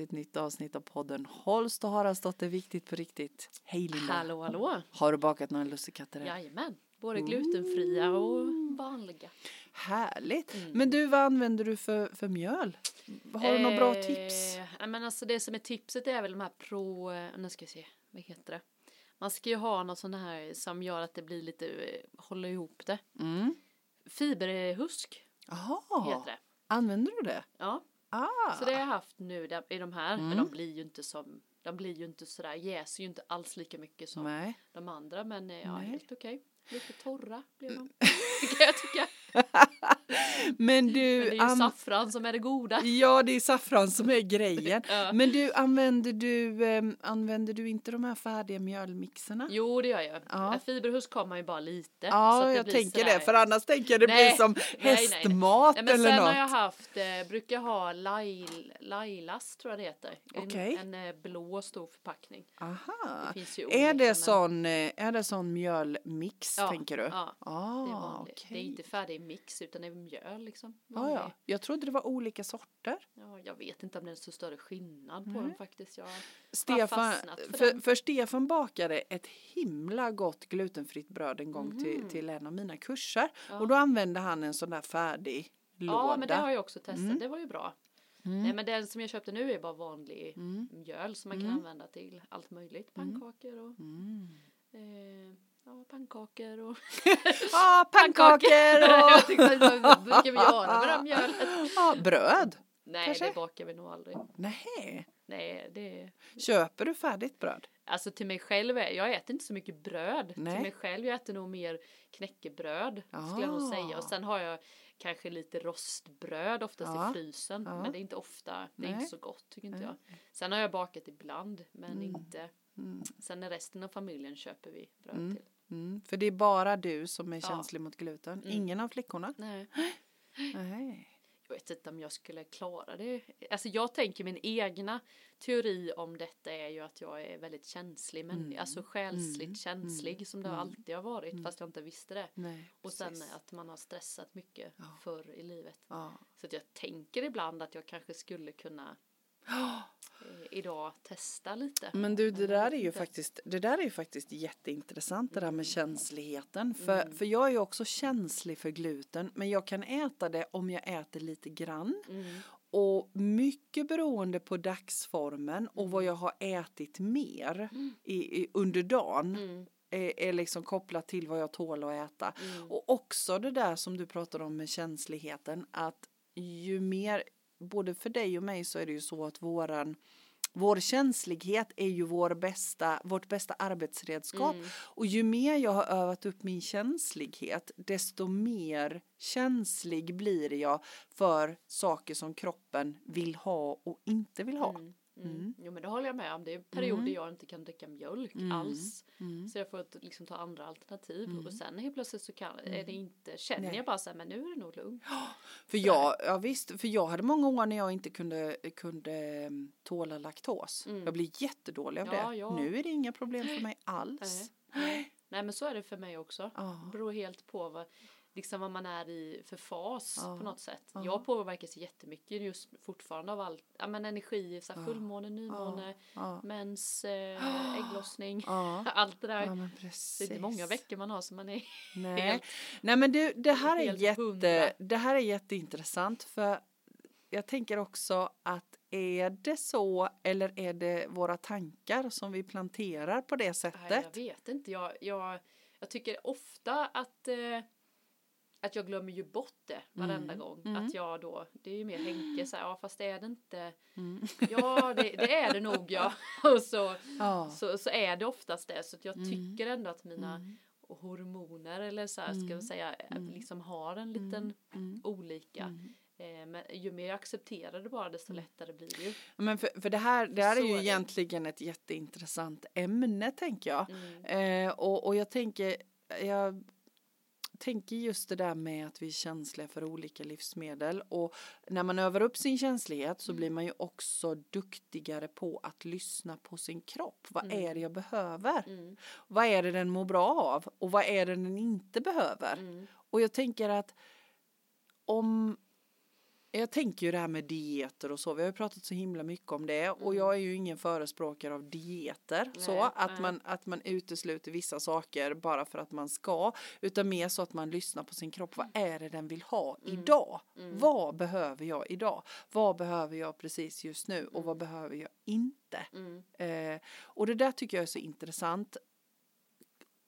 till ett nytt avsnitt av podden Holst och Haraldsdotter Viktigt på riktigt. Hej Linda! Hallå hallå! Har du bakat några lussekatter? Jajamän, både glutenfria och vanliga. Härligt! Mm. Men du, vad använder du för, för mjöl? Har du några bra Eh, tips? men alltså det som är tipset är väl de här pro, eh, nu ska jag se, vad heter det? Man ska ju ha något sånt här som gör att det blir lite, eh, håller ihop det. Mm. Fiberhusk Jaha, heter det. använder du det? Ja, Ah. så det har jag haft nu där- i de här, Mm. men de blir ju inte som, de blir ju inte sådär, jäser ju inte alls lika mycket som Nej. de andra, men eh, ja, Nej. helt okej. Lite torra blir de, kan jag tycka. Men Men du, det är ju an- saffran som är det goda. ja det är saffran som är grejen. Ja. Men du, använder du, ehm, använder du inte de här färdiga mjölmixerna? Jo, det gör jag. Ja. Fiberhusk har man ju bara lite. Ja, jag tänker sådär- det, för annars tänker jag det Nej, blir som nej, nej, nej. hästmat Nej, men eller sen något. har jag haft, eh, brukar ha Lail, Lailas tror jag det heter. En, Okej. en eh, blå stor förpackning. Aha. Det Är det men- sån, eh, är det sån mjölmix Ja, tänker du? Ja, ah, det är vanligt. Det är inte färdig mix utan det är mjöl liksom. Ja, ja. Jag trodde det var olika sorter. ja, jag vet inte om det är så större skillnad på Nej. dem faktiskt. Jag, Stefan, för för, för Stefan bakade ett himla gott glutenfritt bröd en gång till, Mhm. till en av mina kurser. Ja. Och då använde han en sån där färdig låda. ja, men det har jag också testat. Mm. Det var ju bra. Mm. Nej, men den som jag köpte nu är bara vanlig Mm. mjöl som man kan Mm. använda till allt möjligt. Pannkakor och Mm. eh, ja, pannkakor och Ja, pannkakor jag och tyckte brukar vi göra med det här mjölet. ja, bröd. Nej, Kanske? det bakar vi nog aldrig. Nej. Nej, det Köper du färdigt bröd? Alltså till mig själv, jag äter inte så mycket bröd. Nej. Till mig själv, jag äter nog mer knäckebröd. Skulle jag nog säga. Ah. Och sen har jag kanske lite rostbröd oftast Ja. i frysen. Ja. Men det är inte ofta, det är Nej. inte så gott tycker inte jag. Sen har jag bakat ibland, men Mm. inte. Mm. Sen är resten av familjen köper vi bröd Mm. till. Mm. För det är bara du som är Ja. känslig mot gluten. Mm. Ingen av flickorna? Nej. Nej. Jag vet inte om jag skulle klara det. Alltså jag tänker min egna teori om detta är ju att jag är väldigt känslig men Mm. alltså själsligt Mm. känslig som det Mm. alltid har varit Mm. fast jag inte visste det. Nej. Och sen att man har stressat mycket Ja. förr i livet. Ja. Så att jag tänker ibland att jag kanske skulle kunna idag testa lite. Men du, det där är ju faktiskt, det där är ju faktiskt jätteintressant det där med Mm. känsligheten. För, Mm. för jag är ju också känslig för gluten, men jag kan äta det om jag äter lite grann. Mm. Och mycket beroende på dagsformen och vad Mm. jag har ätit mer Mm. i, i, under dagen Mm. är, är liksom kopplat till vad jag tål att äta. Och också det där som du pratar om med känsligheten att ju mer, både för dig och mig så är det ju så att våran vår känslighet är ju vår bästa, vårt bästa arbetsredskap. Mm. Och ju mer jag har övat upp min känslighet, desto mer känslig blir jag för saker som kroppen vill ha och inte vill ha. Mm. Mm. Mm. Jo men det håller jag med om. Det är perioder Mm. jag inte kan dricka mjölk Mm. alls. Mm. Så jag får att liksom ta andra alternativ. Mm. Och sen helt plötsligt så kan, är det inte, känner Nej. jag bara så här, men nu är det nog lugnt. För Så jag, ja visst, för jag hade många år när jag inte kunde, kunde tåla laktos. Mm. Jag blir jättedålig av Ja, det. ja. Nu är det inga problem för mig alls. Nej. Nej men så är det för mig också. Ja. Det beror helt på vad, liksom vad man är i för fas Ja. på något sätt. Ja. Jag påverkas jättemycket just fortfarande av allt, ja men energi, så här fullmåne, nymåne, Ja. mens, eh, ägglossning, allt det där. det är inte många veckor man har som man är Nej. helt Nej men du, det här är jätte, hundra. det här är jätteintressant för jag tänker också att är det så eller är det våra tankar som vi planterar på det Nej, jag sättet? vet inte. Jag, jag, jag tycker ofta att, eh, att jag glömmer ju bort det varenda Mm, gång. mm. Att jag då, det är ju mer Henke så här, ja fast är det inte. Mm. Ja det, det är det nog ja. Och så, Ja. så, så är det oftast det. Så jag Mm. tycker ändå att mina Mm. hormoner eller så här, ska Mm. vi säga, Mm. liksom har en liten olika. Eh, men ju mer jag accepterar det bara desto lättare blir det ju. Men för, för det här, det här är ju är egentligen ett jätteintressant ämne tänker jag. Eh, och, och jag tänker, jag tänker just det där med att vi är känsliga för olika livsmedel och när man övar upp sin känslighet så Mm. blir man ju också duktigare på att lyssna på sin kropp. Vad Mm. är det jag behöver? Mm. Vad är det den mår bra av? Och vad är det den inte behöver? Mm. Och jag tänker att om jag tänker ju det här med dieter och så. Vi har ju pratat så himla mycket om det och Mm. jag är ju ingen förespråkare av dieter så Nej, att nej. man att man utesluter vissa saker bara för att man ska utan mer så att man lyssnar på sin kropp. Vad är det den vill ha idag? Vad behöver jag idag? Vad behöver jag precis just nu och vad behöver jag inte? Mm. Eh, och det där tycker jag är så intressant.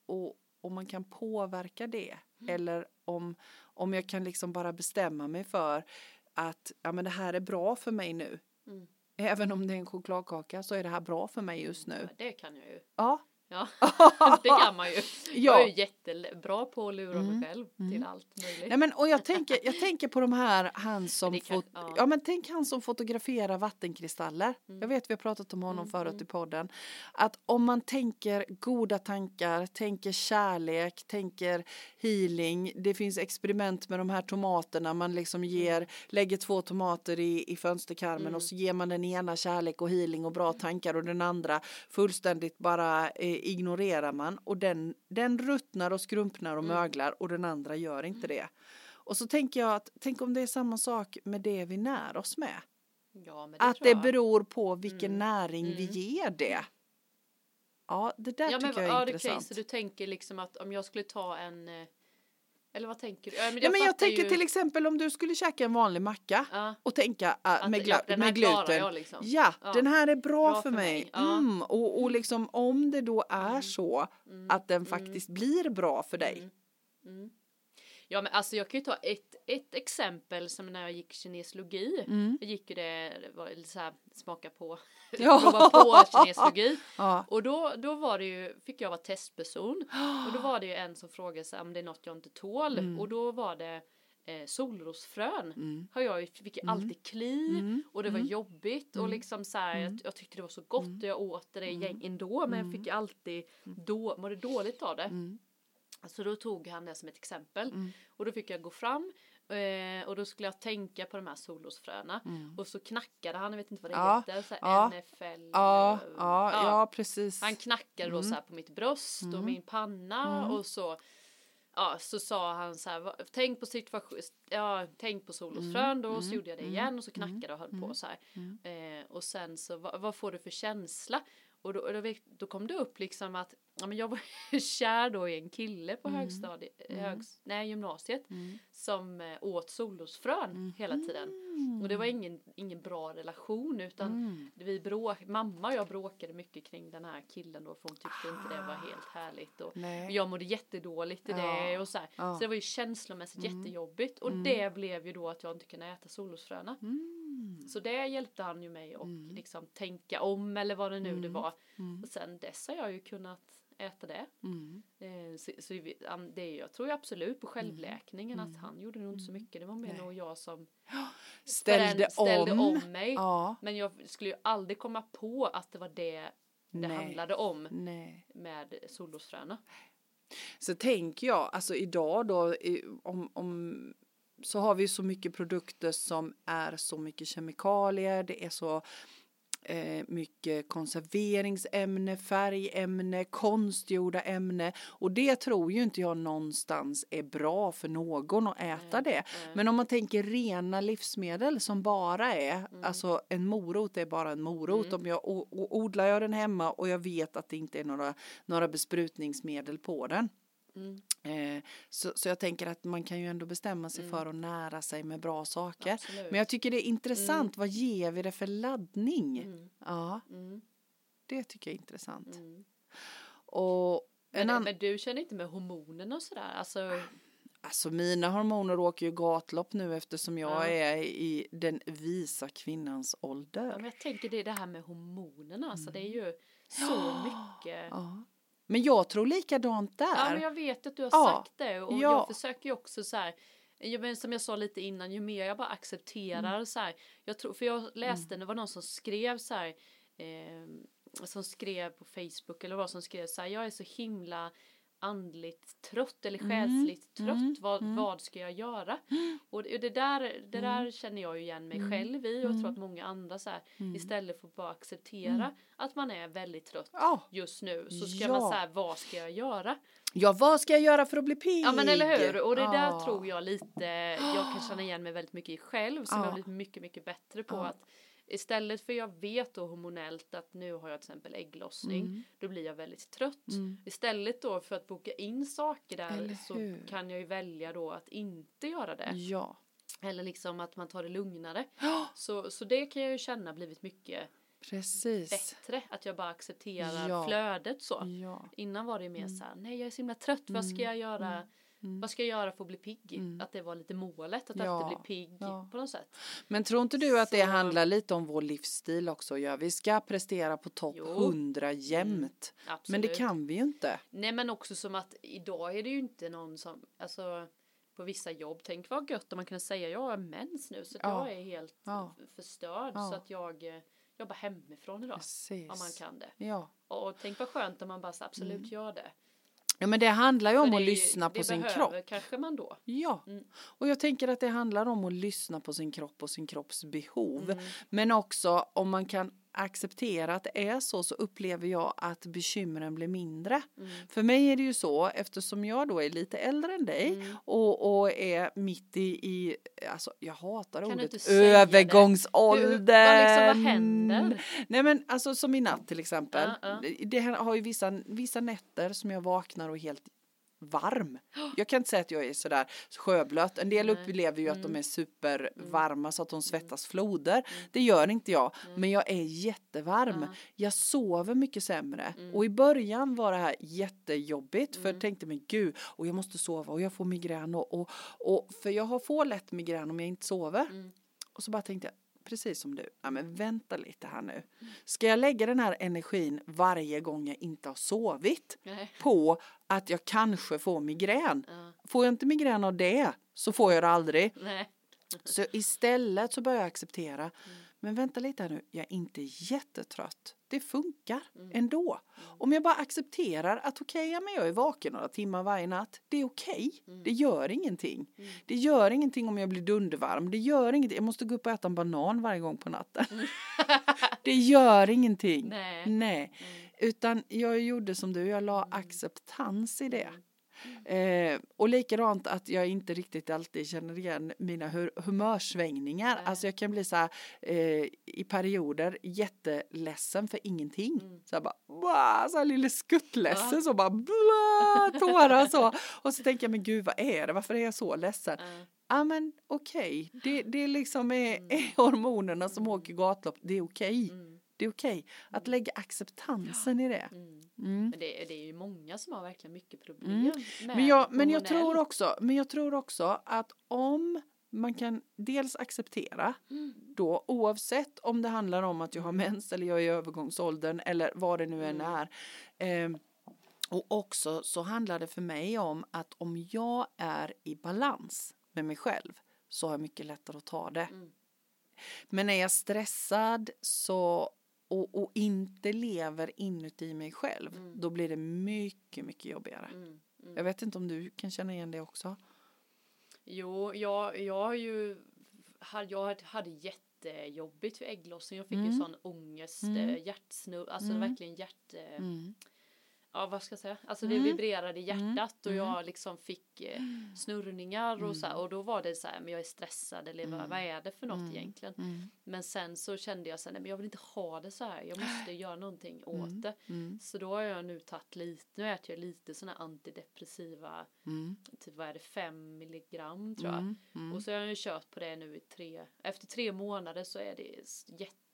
Och om man kan påverka det eller om, om jag kan liksom bara bestämma mig för att ja, men det här är bra för mig nu. Mm. Även om det är en chokladkaka så är det här bra för mig just nu. Ja, det kan jag ju. Ja, Ja, det kan man ju. Jag är jättebra på att lura mig själv till allt möjligt. Nej, men, och jag tänker, jag tänker på de här, han som, kan- fot- ja. ja. men tänk han som fotograferar vattenkristaller. Mm. Jag vet vi har pratat om honom förut i podden. Att om man tänker goda tankar, tänker kärlek, tänker healing. Det finns experiment med de här tomaterna. Man liksom Mm. ger, lägger två tomater i, i fönsterkarmen och så ger man den ena kärlek och healing och bra tankar och den andra fullständigt bara eh, ignorerar man. Och den, den ruttnar och skrumpnar och möglar och den andra gör inte det. Och så tänker jag att, tänk om det är samma sak med det vi när oss med. Ja, det Att det beror på vilken Mm. näring vi Mm. ger det. Ja, det där Ja, men, tycker jag är ja, intressant. okej, så du tänker liksom att om jag skulle ta en... eh, Eller vad tänker du? Ja, men ja, men jag tänker ju- till exempel om du skulle käka en vanlig macka Ja, och tänka äh, att med, jag- gla- den här med gluten. jag liksom. Ja, Ja. den här är bra, Bra för för mig. mig. Ja. Mm, och, och liksom om det då är Mm. så Mm, att den mm, faktiskt blir bra för dig. mm, mm. Ja men alltså jag kan ju ta ett, ett exempel som när jag gick kinesologi. Mm. Jag gick ju det, det var lite så här smaka på, Ja. prova på kinesologi. Ja. Och då, då var det ju, fick jag vara testperson. Och då var det ju en som frågade sig om det är något jag inte tål. Mm. Och då var det eh, solrosfrön. Mm. Har jag ju, fick ju Mm. alltid kli. Mm. Och det var Mm. jobbigt och Mm. liksom så här, jag, jag tyckte det var så gott och jag åt det Mm. gäng ändå men jag fick alltid då, mådde dåligt av det. Så då tog han det som ett exempel. Mm. Och då fick jag gå fram eh, och då skulle jag tänka på de här solrosfröna. Mm. Och så knackade han, jag vet inte vad det Ja, heter, så ja, NFL. Ja, eller- ja, ja, precis. Han knackade då Mm. så här på mitt bröst och Mm. min panna Mm. och så Ja, så sa han så här, "Va- tänk på situation, ja, tänk på solrosfrön då, så Mm. gjorde jag det Mm. igen och så Mm. knackade och höll på Mm. så här. Mm. Eh, och sen så, vad, vad får du för känsla? Och då, och då, då kom det upp liksom att, ja men jag var kär då i en kille på Mm. högstadiet, Mm. högs, nej gymnasiet, Mm. som eh, åt solrosfrön hela tiden. Och det var ingen, ingen bra relation utan Mm. vi bråk, mamma och jag bråkade mycket kring den här killen då för hon tyckte inte det var helt härligt. Och Nej. jag mådde jättedåligt i Ja. det och så här. Ja. Så det var ju känslomässigt Mm. jättejobbigt och Mm. det blev ju då att jag inte kunde äta solrosfröna. Mm. Så det hjälpte han ju mig att Mm. liksom tänka om eller vad det nu det Mm. var. Mm. Och sen dess har jag ju kunnat äta det. Mm. Eh, Så, så det är, jag tror ju absolut på självläkningen att han gjorde nog inte så mycket. Det var mer nog jag som Ställde, ställde om. om mig. Ja. Men jag skulle ju aldrig komma på att det var det det Nej. handlade om Nej. med solrosfröna. Så tänker jag, alltså idag då, om, om, så har vi så mycket produkter som är så mycket kemikalier, det är så eh, mycket konserveringsämne, färgämne, konstgjorda ämne och det tror ju inte jag någonstans är bra för någon att äta Nej, det. Men om man tänker rena livsmedel som bara är, Mm. alltså en morot är bara en morot. Mm. Om jag o- odlar jag den hemma och jag vet att det inte är några, några besprutningsmedel på den. Mm. Eh, så, så jag tänker att man kan ju ändå bestämma sig Mm. för att nära sig med bra saker. Absolut. Men jag tycker det är intressant, vad ger vi det för laddning? Mm. Ja, Mm. det tycker jag är intressant. Mm. Och en Men, annan, men du känner inte med hormonerna och sådär? Alltså, alltså mina hormoner åker ju gatlopp nu eftersom jag Ja. är i den visa kvinnans ja, ålder. men jag tänker det är det här med hormonerna. Alltså, det är ju så Ja. mycket. Ja. Men jag tror likadant där. Ja, men jag vet att du har Ja. sagt det och Ja. jag försöker ju också så här. Men, som jag sa lite innan, ju mer jag bara accepterar Mm. så här. Jag tror, för jag läste, det var någon som skrev så här. Eh, som skrev på Facebook eller vad som skrev så här. Jag är så himla andligt trött eller Mm, själsligt trött. mm, vad, mm. vad ska jag göra? Och det, där, det där känner jag ju igen mig själv i och jag tror att många andra så här, istället för att bara acceptera att man är väldigt trött Ja. just nu så ska Ja. man säga vad ska jag göra? ja, vad ska jag göra för att bli pigg? Ja men eller hur och det där Ja. tror jag lite jag kan känna igen mig väldigt mycket i själv som Ja. jag har blivit mycket mycket bättre på att istället för jag vet då hormonellt att nu har jag till exempel ägglossning Mm. då blir jag väldigt trött. Istället då för att boka in saker där så kan jag ju välja då att inte göra det. Ja. Eller liksom att man tar det lugnare. Så, så det kan jag ju känna blivit mycket Precis. bättre. Att jag bara accepterar Ja. flödet så. Ja. Innan var det ju mer så här, nej jag är så himla trött, vad ska jag göra? Vad ska jag göra för att bli pigg? Att det var lite målet, att Ja. alltid bli pigg Ja. på något sätt. Men tror inte du att det Så- handlar lite om vår livsstil också? Ja, vi ska prestera på topp Jo. 100 jämt. Absolut. Men det kan vi ju inte. Nej men också som att idag är det ju inte någon som, alltså på vissa jobb, tänk vad gött om man kunde säga jag har mens nu så att Ja. jag är helt Ja. förstörd så att jag eh, jobbar hemifrån idag. Precis. Om man kan det. Ja. Och tänk vad skönt om man bara så absolut Mm. gör det. Ja, men det handlar ju om det att lyssna på sin kropp. kanske man då. Ja, Mm. och jag tänker att det handlar om att lyssna på sin kropp och sin kropps behov. Mm. Men också om man kan acceptera att det är så så upplever jag att bekymren blir mindre. Mm. För mig är det ju så eftersom jag då är lite äldre än dig Mm. och, och är mitt i, i alltså jag hatar Kan ordet det? övergångsåldern. Hur- vad liksom, vad händer? Nej men alltså som i natt till exempel. Ja, ja. Det har ju vissa, vissa nätter som jag vaknar och helt varm. Jag kan inte säga att jag är sådär sjöblöt. En del. Mm. upplever ju att de är supervarma så att de svettas floder. Det gör inte jag. Men jag är jättevarm. Ja. Jag sover mycket sämre. Mm. Och i början var det här jättejobbigt. För jag tänkte men gud, och jag måste sova och jag får migrän. Och, och, och, för jag har får lätt migrän om jag inte sover. Mm. Och så bara tänkte jag, precis som du, ja men vänta lite här nu. Ska jag lägga den här energin varje gång jag inte har sovit Nej. på att jag kanske får migrän? Ja. Får jag inte migrän av det så får jag det aldrig. Nej. Så istället så börjar jag acceptera, men vänta lite här nu, jag är inte jättetrött. Det funkar ändå. Om jag bara accepterar att okej, men jag är vaken några timmar varje natt. Det är okej. Det gör ingenting. Det gör ingenting om jag blir dundervarm. Det gör ingenting. Jag måste gå upp och äta en banan varje gång på natten. det gör ingenting. Nej. Nej. Utan jag gjorde som du, jag la acceptans i det. Eh, och likadant att jag inte riktigt alltid känner igen mina hu- humörsvängningar. Nej. Alltså jag kan bli så här eh, i perioder jätteledsen för ingenting. Så jag bara, "Wah", så här lille skuttledsen Ja. så bara blah, tårar så. Och så tänker jag, men gud vad är det, varför är jag så ledsen? Ja. Ja men okej, det, det liksom är, är hormonerna som åker gatlopp, det är okej. Mm. Det är okej att lägga acceptansen i det. Mm. Mm. Men det, det är ju många som har verkligen mycket problem Mm. med Men jag, men jag tror också, men jag tror också att om man kan dels acceptera Mm. då oavsett om det handlar om att jag har mens eller jag är i övergångsåldern eller vad det nu än Mm. är. Eh, och också så handlar det för mig om att om jag är i balans med mig själv så har jag mycket lättare att ta det. Mm. Men är jag stressad så och, och inte lever inuti mig själv Mm. då blir det mycket, mycket jobbigare. Mm. Mm. Jag vet inte om du kan känna igen det också. Jo, jag, jag har ju jag hade jättejobbigt för ägglossning. Jag fick ju Mm. sån ångest, Mm. mm. hjärtsnurr, alltså Mm. verkligen hjärt... Mm. Ja, vad ska jag säga? Alltså det Mm. vibrerade i hjärtat och Mm. jag liksom fick eh, snurrningar och så här, och då var det så här, men jag är stressad eller vad, Mm. vad är det för något Mm. egentligen? Mm. Men sen så kände jag så här, nej men jag vill inte ha det så här, jag måste göra någonting åt Mm. det. Mm. Så då har jag nu tagit lite, nu äter jag lite såna antidepressiva, Mm. typ vad är det, 5 milligram tror jag. Mm. Mm. Och så har jag ju kört på det nu i tre, efter tre månader så är det s-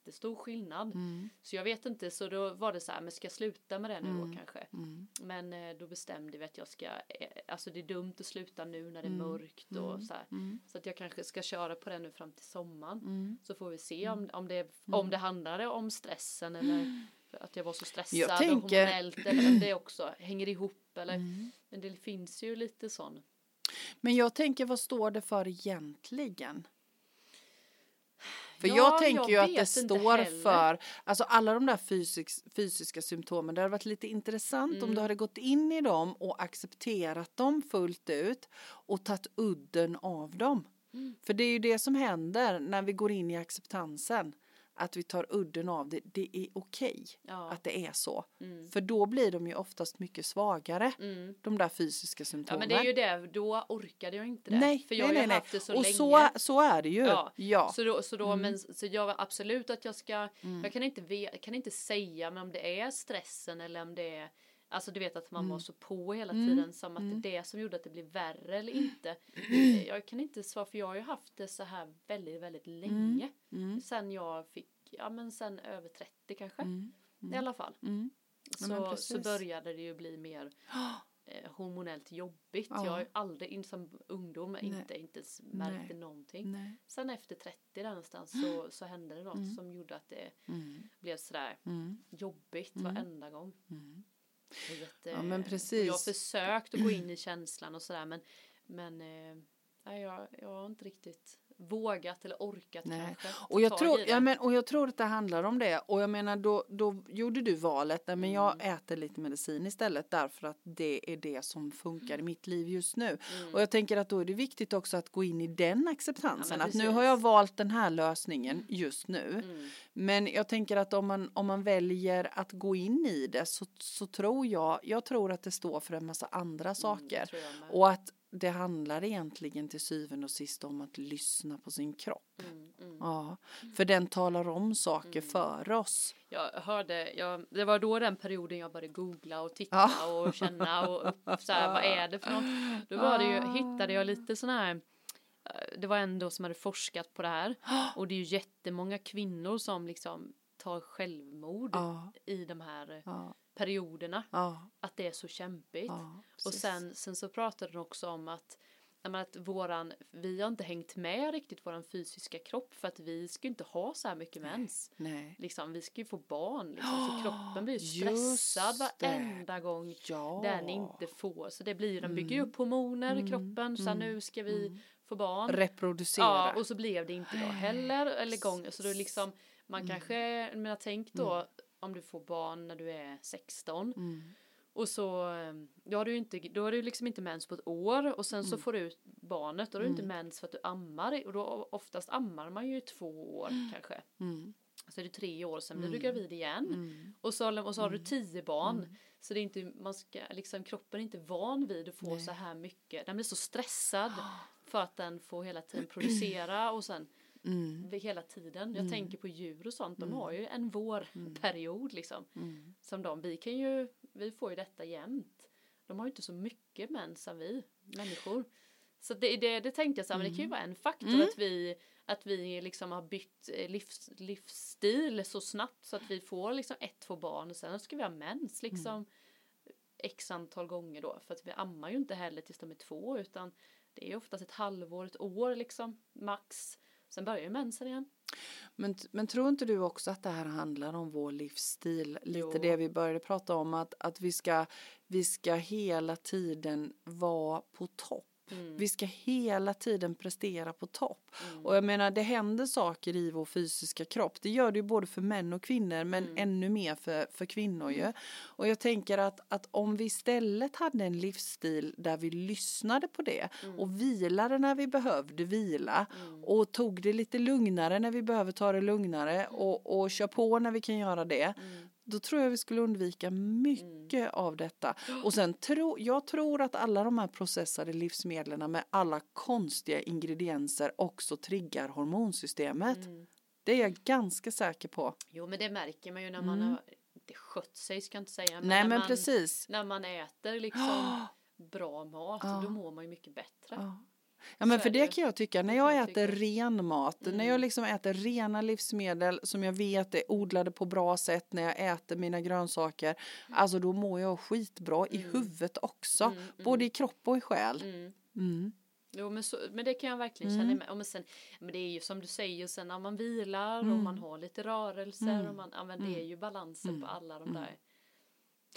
jättestor skillnad. Mm. Så jag vet inte, så då var det så här, men ska jag sluta med det nu Mm. då kanske? Mm. Men eh, då bestämde vi att jag ska, eh, alltså det är dumt att sluta nu när det är Mm. mörkt och Mm. så här. Mm. Så att jag kanske ska köra på det nu fram till sommaren. Mm. Så får vi se om, om, det, om det handlade om stressen eller att jag var så stressad Jag och tänker- hormonellt eller om det också hänger ihop eller men det finns ju lite sån. Men jag tänker vad står det för egentligen? För Ja, jag tänker jag ju att det står heller. för, alltså alla de där fysisk, fysiska symptomen, det hade varit lite intressant om Mm. du hade gått in i dem och accepterat dem fullt ut och tagit udden av dem. Mm. För det är ju det som händer när vi går in i acceptansen. Att vi tar udden av det. Det är okej Ja. att det är så. Mm. För då blir de ju oftast mycket svagare. Mm. De där fysiska Ja symptomen. men det är ju det, då orkade jag inte det. nej, för jag nej, har nej, haft det nej. så Och länge. så, så är det ju. Ja. Ja. Så då, så då Mm. men så jag absolut att jag ska, Mm. jag kan inte, ve, kan inte säga men om det är stressen eller om det är Alltså du vet att man Mm. var så på hela Mm. tiden som att Mm. det är det som gjorde att det blev värre eller inte. Eh, Jag kan inte svara för jag har ju haft det så här väldigt, väldigt länge. Mm. Sen jag fick, ja men sen över 30 kanske. Mm. I alla fall. Mm. Ja, Så, så började det ju bli mer eh, hormonellt jobbigt. Ja. Jag har ju aldrig in som ungdom inte, inte s- märkte någonting. Nej. Sen efter 30 där någonstans så, så hände det något Mm. som gjorde att det Mm. blev sådär Mm. jobbigt Mm. varenda gång. Är jätte, Ja, men och precis. Jag har försökt att gå in i känslan och sådär men, men eh, nej, jag, jag har inte riktigt vågat eller orkat Nej. kanske. Och jag, tror, ja, men, och jag tror att det handlar om det. Och jag menar då, då gjorde du valet, nej men jag Mm. äter lite medicin istället därför att det är det som funkar i mitt liv just nu. Mm. Och jag tänker att då är det viktigt också att gå in i den acceptansen. Ja, att nu har jag valt den här lösningen just nu. Mm. Men jag tänker att om man, om man väljer att gå in i det så, så tror jag, jag tror att det står för en massa andra Mm, saker. jag. Och att det handlar egentligen till syvende och sist om att lyssna på sin kropp. Mm, mm. Ja, för den talar om saker Mm. för oss. Jag hörde, jag, det var då den perioden jag började googla och titta Ja. och känna och så här, vad är det för något? Då var det ju, hittade jag lite sån här, eh, det var en då som hade forskat på det här och det är ju jättemånga kvinnor som liksom tar självmord Ja, i de här eh, ja, perioderna, ja, att det är så kämpigt. ja. och sen, sen så pratade de också om att menar att våran, vi har inte hängt med riktigt våran fysiska kropp för att vi ska inte ha så här mycket mens. Nej. Liksom, vi ska ju få barn liksom, så kroppen blir ju stressad varenda gång Ja. den inte får. Så det blir, den bygger ju Mm. upp hormoner i Mm. kroppen så här, Mm. nu ska vi Mm. få barn. Reproducera. Ja, och så blev det inte då heller. Eller gånger. Så då liksom, man Mm. kanske, men jag tänk då om du får barn när du är 16 Mm. och så eh, då har du inte, då har du liksom inte mens på ett år och sen så Mm. får du ut barnet då har du inte Mm. mens för att du ammar och då oftast ammar man ju i två år kanske. Mm. Så är det tre år sen blir du Mm. gravid igen. Mm. Och så, och så har du tio barn. Mm. Så det är inte, man ska, liksom, kroppen är inte van vid att få Nej. så här mycket. Den blir så stressad för att den får hela tiden producera och sen Mm. hela tiden. Jag Mm. tänker på djur och sånt. De Mm. har ju en vårperiod liksom. Mm. Som de. Vi kan ju, vi får ju detta jämt. De har ju inte så mycket mens som vi människor. Så det, det, det tänkte jag så här, men det kan ju vara en faktor Mm. att vi att vi liksom har bytt eh, livs, livsstil så snabbt så att vi får liksom ett, två barn och sen ska vi ha mens liksom x antal gånger då för att vi ammar ju inte heller tills de är två utan det är ju oftast ett halvår, ett år liksom max. Sen börjar ju mensen igen. Men, men tror inte du också att det här handlar om vår livsstil? Lite Jo. det vi började prata om att, att vi, ska, vi ska hela tiden vara på topp. Mm. Vi ska hela tiden prestera på topp. Mm. Och jag menar det händer saker i vår fysiska kropp. Det gör det ju både för män och kvinnor men Mm. ännu mer för, för kvinnor ju. Och jag tänker att, att om vi istället hade en livsstil där vi lyssnade på det Mm. och vilade när vi behövde vila Mm. och tog det lite lugnare när vi behöver ta det lugnare och, och kör på när vi kan göra det. Mm. Då tror jag vi skulle undvika mycket av detta. Och sen tror jag tror att alla de här processade livsmedlen med alla konstiga ingredienser också triggar hormonsystemet. Mm. Det är jag ganska säker på. Jo men det märker man ju när man Mm. har inte skött sig ska jag inte säga. Nej när men man, precis. När man äter liksom bra mat Ja. då mår man ju mycket bättre. Ja. Ja men för det kan jag tycka, när jag äter ren mat, när Mm. jag liksom äter rena livsmedel som jag vet är odlade på bra sätt, när jag äter mina grönsaker, alltså då mår jag skitbra i Mm. huvudet också, Mm, mm. både i kropp och i själ. Mm. Mm. Jo men, så, men det kan jag verkligen Mm. känna med. Och men, sen, men det är ju som du säger, sen när man vilar och Mm. man har lite rörelser Mm. och man, ja, men det är ju balansen Mm. på alla de Mm. där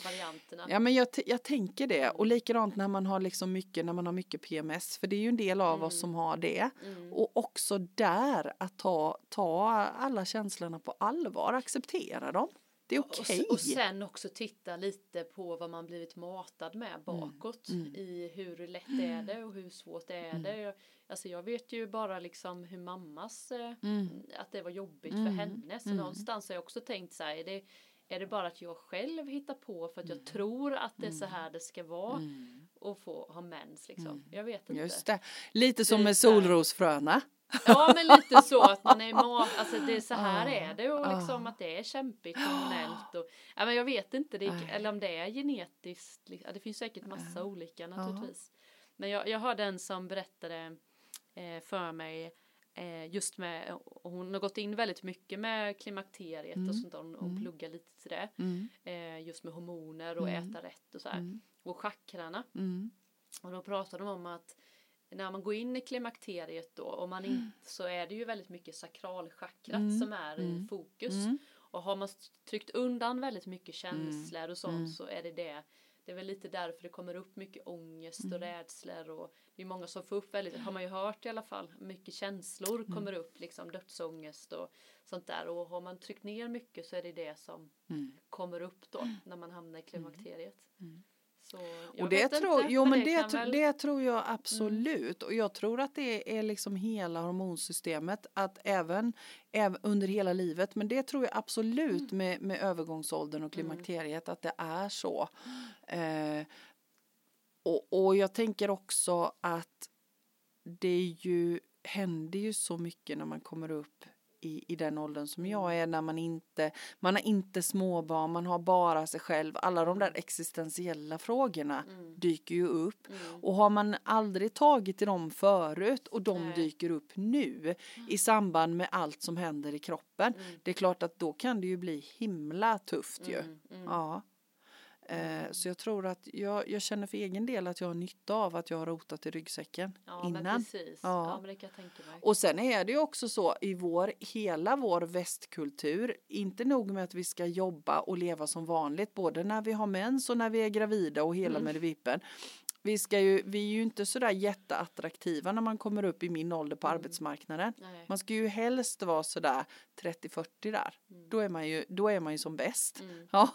varianterna. Ja men jag, jag tänker det och likadant när man har liksom mycket, när man har mycket PMS för det är ju en del av oss som har det Mm. och också där att ta, ta alla känslorna på allvar, acceptera dem. Det är Och, okej. s- och sen också titta lite på vad man blivit matad med bakåt mm. i hur lätt är det och hur svårt är det. Jag, alltså jag vet ju bara liksom hur mammas, eh, Mm. att det var jobbigt för Mm. henne. Så Mm. någonstans har jag också tänkt så här, är det, är det bara att jag själv hittar på för att jag tror att det är så här det ska vara Mm. och få ha mens liksom. Jag vet inte. Just det. Lite som med solrosfröna. Ja men lite så att man är mat, alltså det är så här Ja, är det och liksom att det är kämpigt hormonellt och ja men jag vet inte det, eller om det är genetiskt, det finns säkert massa olika naturligtvis. Men jag, jag hörde en som berättade eh, för mig just med, hon har gått in väldigt mycket med klimakteriet och sånt där, hon, hon pluggar lite till det. Mm. Eh, just med hormoner och äta rätt och så här. Mm. Och chakrarna. Mm. Och då pratar de om att när man går in i klimakteriet då, och man inte, så är det ju väldigt mycket sakralchakrat Mm. som är i fokus. Mm. Och har man tryckt undan väldigt mycket känslor och sånt Mm. så är det det. Det är väl lite därför det kommer upp mycket ångest Mm. och rädslor och det är många som får upp väldigt, har man ju hört i alla fall, mycket känslor Mm. kommer upp liksom dödsångest och sånt där och har man tryckt ner mycket så är det det som Mm. kommer upp då när man hamnar i klimakteriet. Så Och det tror, inte, jo, men det, tro- väl- det tror jag absolut. Och jag tror att det är liksom hela hormonsystemet. Att även, även under hela livet. Men det tror jag absolut med, med övergångsåldern och klimakteriet. Att det är så. Eh, och, och jag tänker också att det är ju, händer ju så mycket när man kommer upp i, i den åldern som jag är när man inte, man har inte småbarn, man har bara sig själv. Alla de där existentiella frågorna dyker ju upp. Och har man aldrig tagit i dem förut och de Nej. dyker upp nu i samband med allt som händer i kroppen. Det är klart att då kan det ju bli himla tufft ju. Mm, mm. Ja. Eh, så jag tror att jag, jag känner för egen del att jag har nytta av att jag har rotat i ryggsäcken Ja, men innan. precis. Ja. Ja. men det kan jag tänka mig. Och sen är det ju också så i vår, hela vår västkultur, inte nog med att vi ska jobba och leva som vanligt, både när vi har mens och när vi är gravida och hela med vippen. Vi, ska ju, vi är ju inte sådär jätteattraktiva när man kommer upp i min ålder på arbetsmarknaden. Nej. Man ska ju helst vara sådär 30-40 där. Då, är man ju, då är man ju som bäst. Mm. Ja,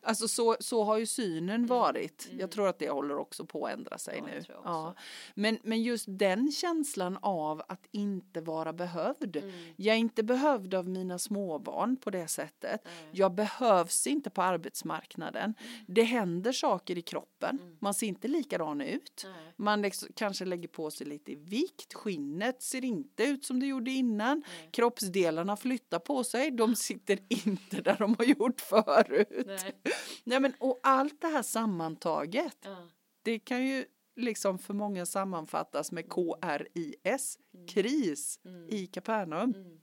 alltså så, så har ju synen varit. Mm. Jag tror att det håller också på att ändra sig Ja, nu. Ja. Men, men just den känslan av att inte vara behövd. Mm. Jag är inte behövd av mina småbarn på det sättet. Jag behövs inte på arbetsmarknaden. Det händer saker i kroppen. Man ser inte likadan ut. Nej. Man liksom, kanske lägger på sig lite i vikt. Skinnet ser inte ut som det gjorde innan. Nej. Kroppsdelarna flyttar på sig. De sitter inte där de har gjort förut. Nej. Nej, men, och allt det här sammantaget. Ja. Det kan ju liksom för många sammanfattas med KRIS, kris i Kapernaum. Mm.